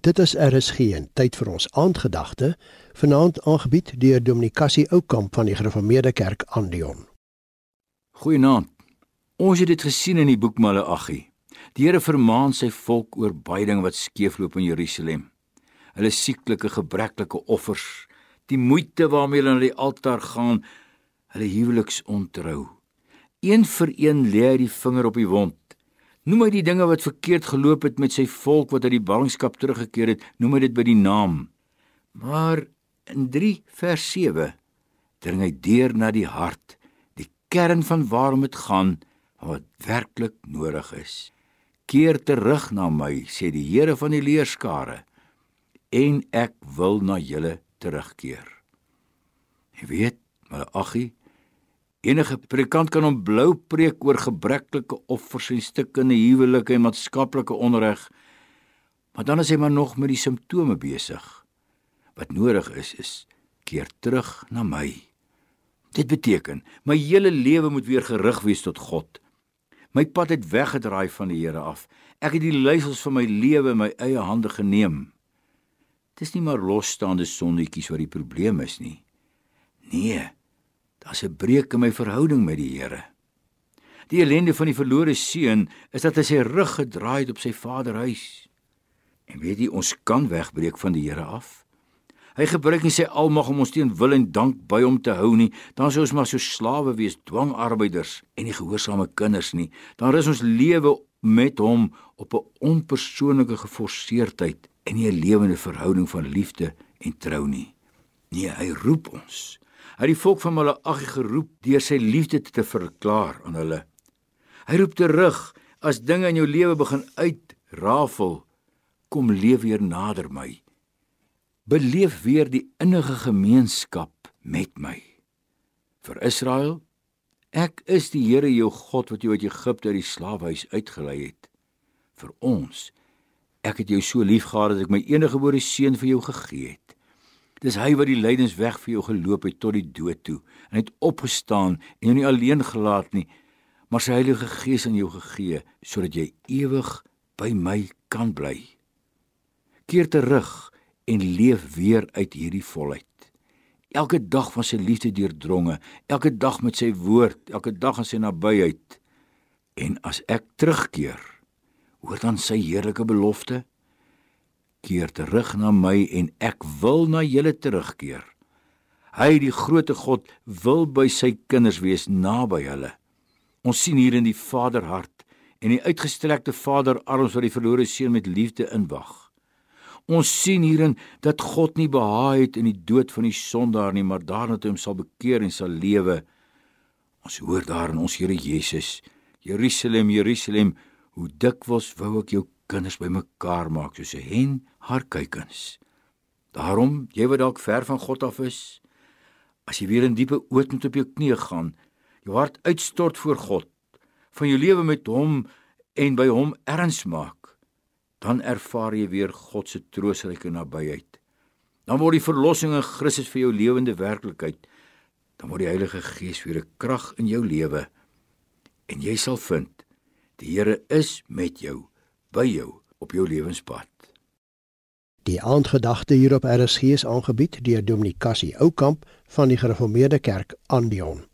Dit is RSG en tyd vir ons aandgedagte, vanaand aangebied deur Dominikasie Oukamp van die Gereformeerde Kerk Andion. Goeienaand. Ons het dit gesien in die boek Maleagi. Die Here vermaan sy volk oor baie dinge wat skeefloop in Jerusalem. Hulle sieklike, gebreklike offers, die moeite waarmee hulle na die altaar gaan, hulle huweliksontrou. Een vir een lê hy die vinger op die wond Noem hy die dinge wat verkeerd geloop het met sy volk wat uit die ballingskap teruggekeer het, noem hy dit by die naam. Maar in 3 vers 7 dring hy deur na die hart, die kern van waarom dit gaan, wat werklik nodig is. Keer terug na my, sê die Here van die leerskare, en ek wil na julle terugkeer. Jy weet, Malagi Enige predikant kan hom blou preek oor gebreklike offers en stikkende huwelike en maatskaplike onreg. Maar dan is hy maar nog met die simptome besig. Wat nodig is is keer terug na my. Dit beteken my hele lewe moet weer gerig wees tot God. My pad het weggedraai van die Here af. Ek het die leiersels van my lewe in my eie hande geneem. Dis nie maar losstaande sonnetjies wat die probleem is nie. Nee. Daar's 'n breuk in my verhouding met die Here. Die ellende van die verlore seun is dat hy sy rug gedraai het op sy vaderhuis. En weet jy, ons kan wegbreek van die Here af. Hy gebruik nie sy almag om ons teen wil en dank by hom te hou nie. Dan sou ons maar so slawe wees, dwangarbeiders en nie gehoorsame kinders nie. Dan is ons lewe met hom op 'n onpersoonlike geforseerdheid en nie 'n lewende verhouding van liefde en trou nie. Nee, hy roep ons. Hy het die volk van Malagi geroep deur sy liefde te verklaar aan hulle. Hy roep terug as dinge in jou lewe begin uitrafel, kom leef weer nader my. Beleef weer die innige gemeenskap met my. Vir Israel, ek is die Here jou God wat jou uit Egipte uit die slawehuis uitgelei het. Vir ons, ek het jou so liefgehad dat ek my enige gebore seun vir jou gegee het. Dis hy wat die lydensweg vir jou geloop het tot die dood toe en het opgestaan en jou nie alleen gelaat nie, maar sy Heilige Gees aan jou gegee sodat jy ewig by my kan bly. Keer terug en leef weer uit hierdie volheid. Elke dag van sy liefde deurdronge, elke dag met sy woord, elke dag in sy nabyheid. En as ek terugkeer, hoor dan sy heerlike belofte keer terug na my en ek wil na julle terugkeer. Hy die grootte God wil by sy kinders wees naby hulle. Ons sien hier in die Vaderhart en die uitgestrekte Vaderarms wat die verlore seun met liefde inwag. Ons sien hierin dat God nie behaag het in die dood van die sondaar nie, maar daarna toe hom sal bekeer en sal lewe. Ons hoor daar in ons Here Jesus, Jerusalem, Jerusalem, hoe dikwels wou ek jou kinders bymekaar maak soos 'n hen haar kuikens. Daarom, jy wat dalk ver van God af is, as jy weer in diepe oot met op jou knieë gaan, jou hart uitstort voor God, van jou lewe met hom en by hom erns maak, dan ervaar jy weer God se troostryke nabyheid. Dan word die verlossing in Christus vir jou lewende werklikheid. Dan word die Heilige Gees weer 'n krag in jou lewe en jy sal vind die Here is met jou by jou op jou lewenspad. Die aandgedagte hier op RSG is aangebied deur Dominikasie Oukamp van die Gereformeerde Kerk Andion.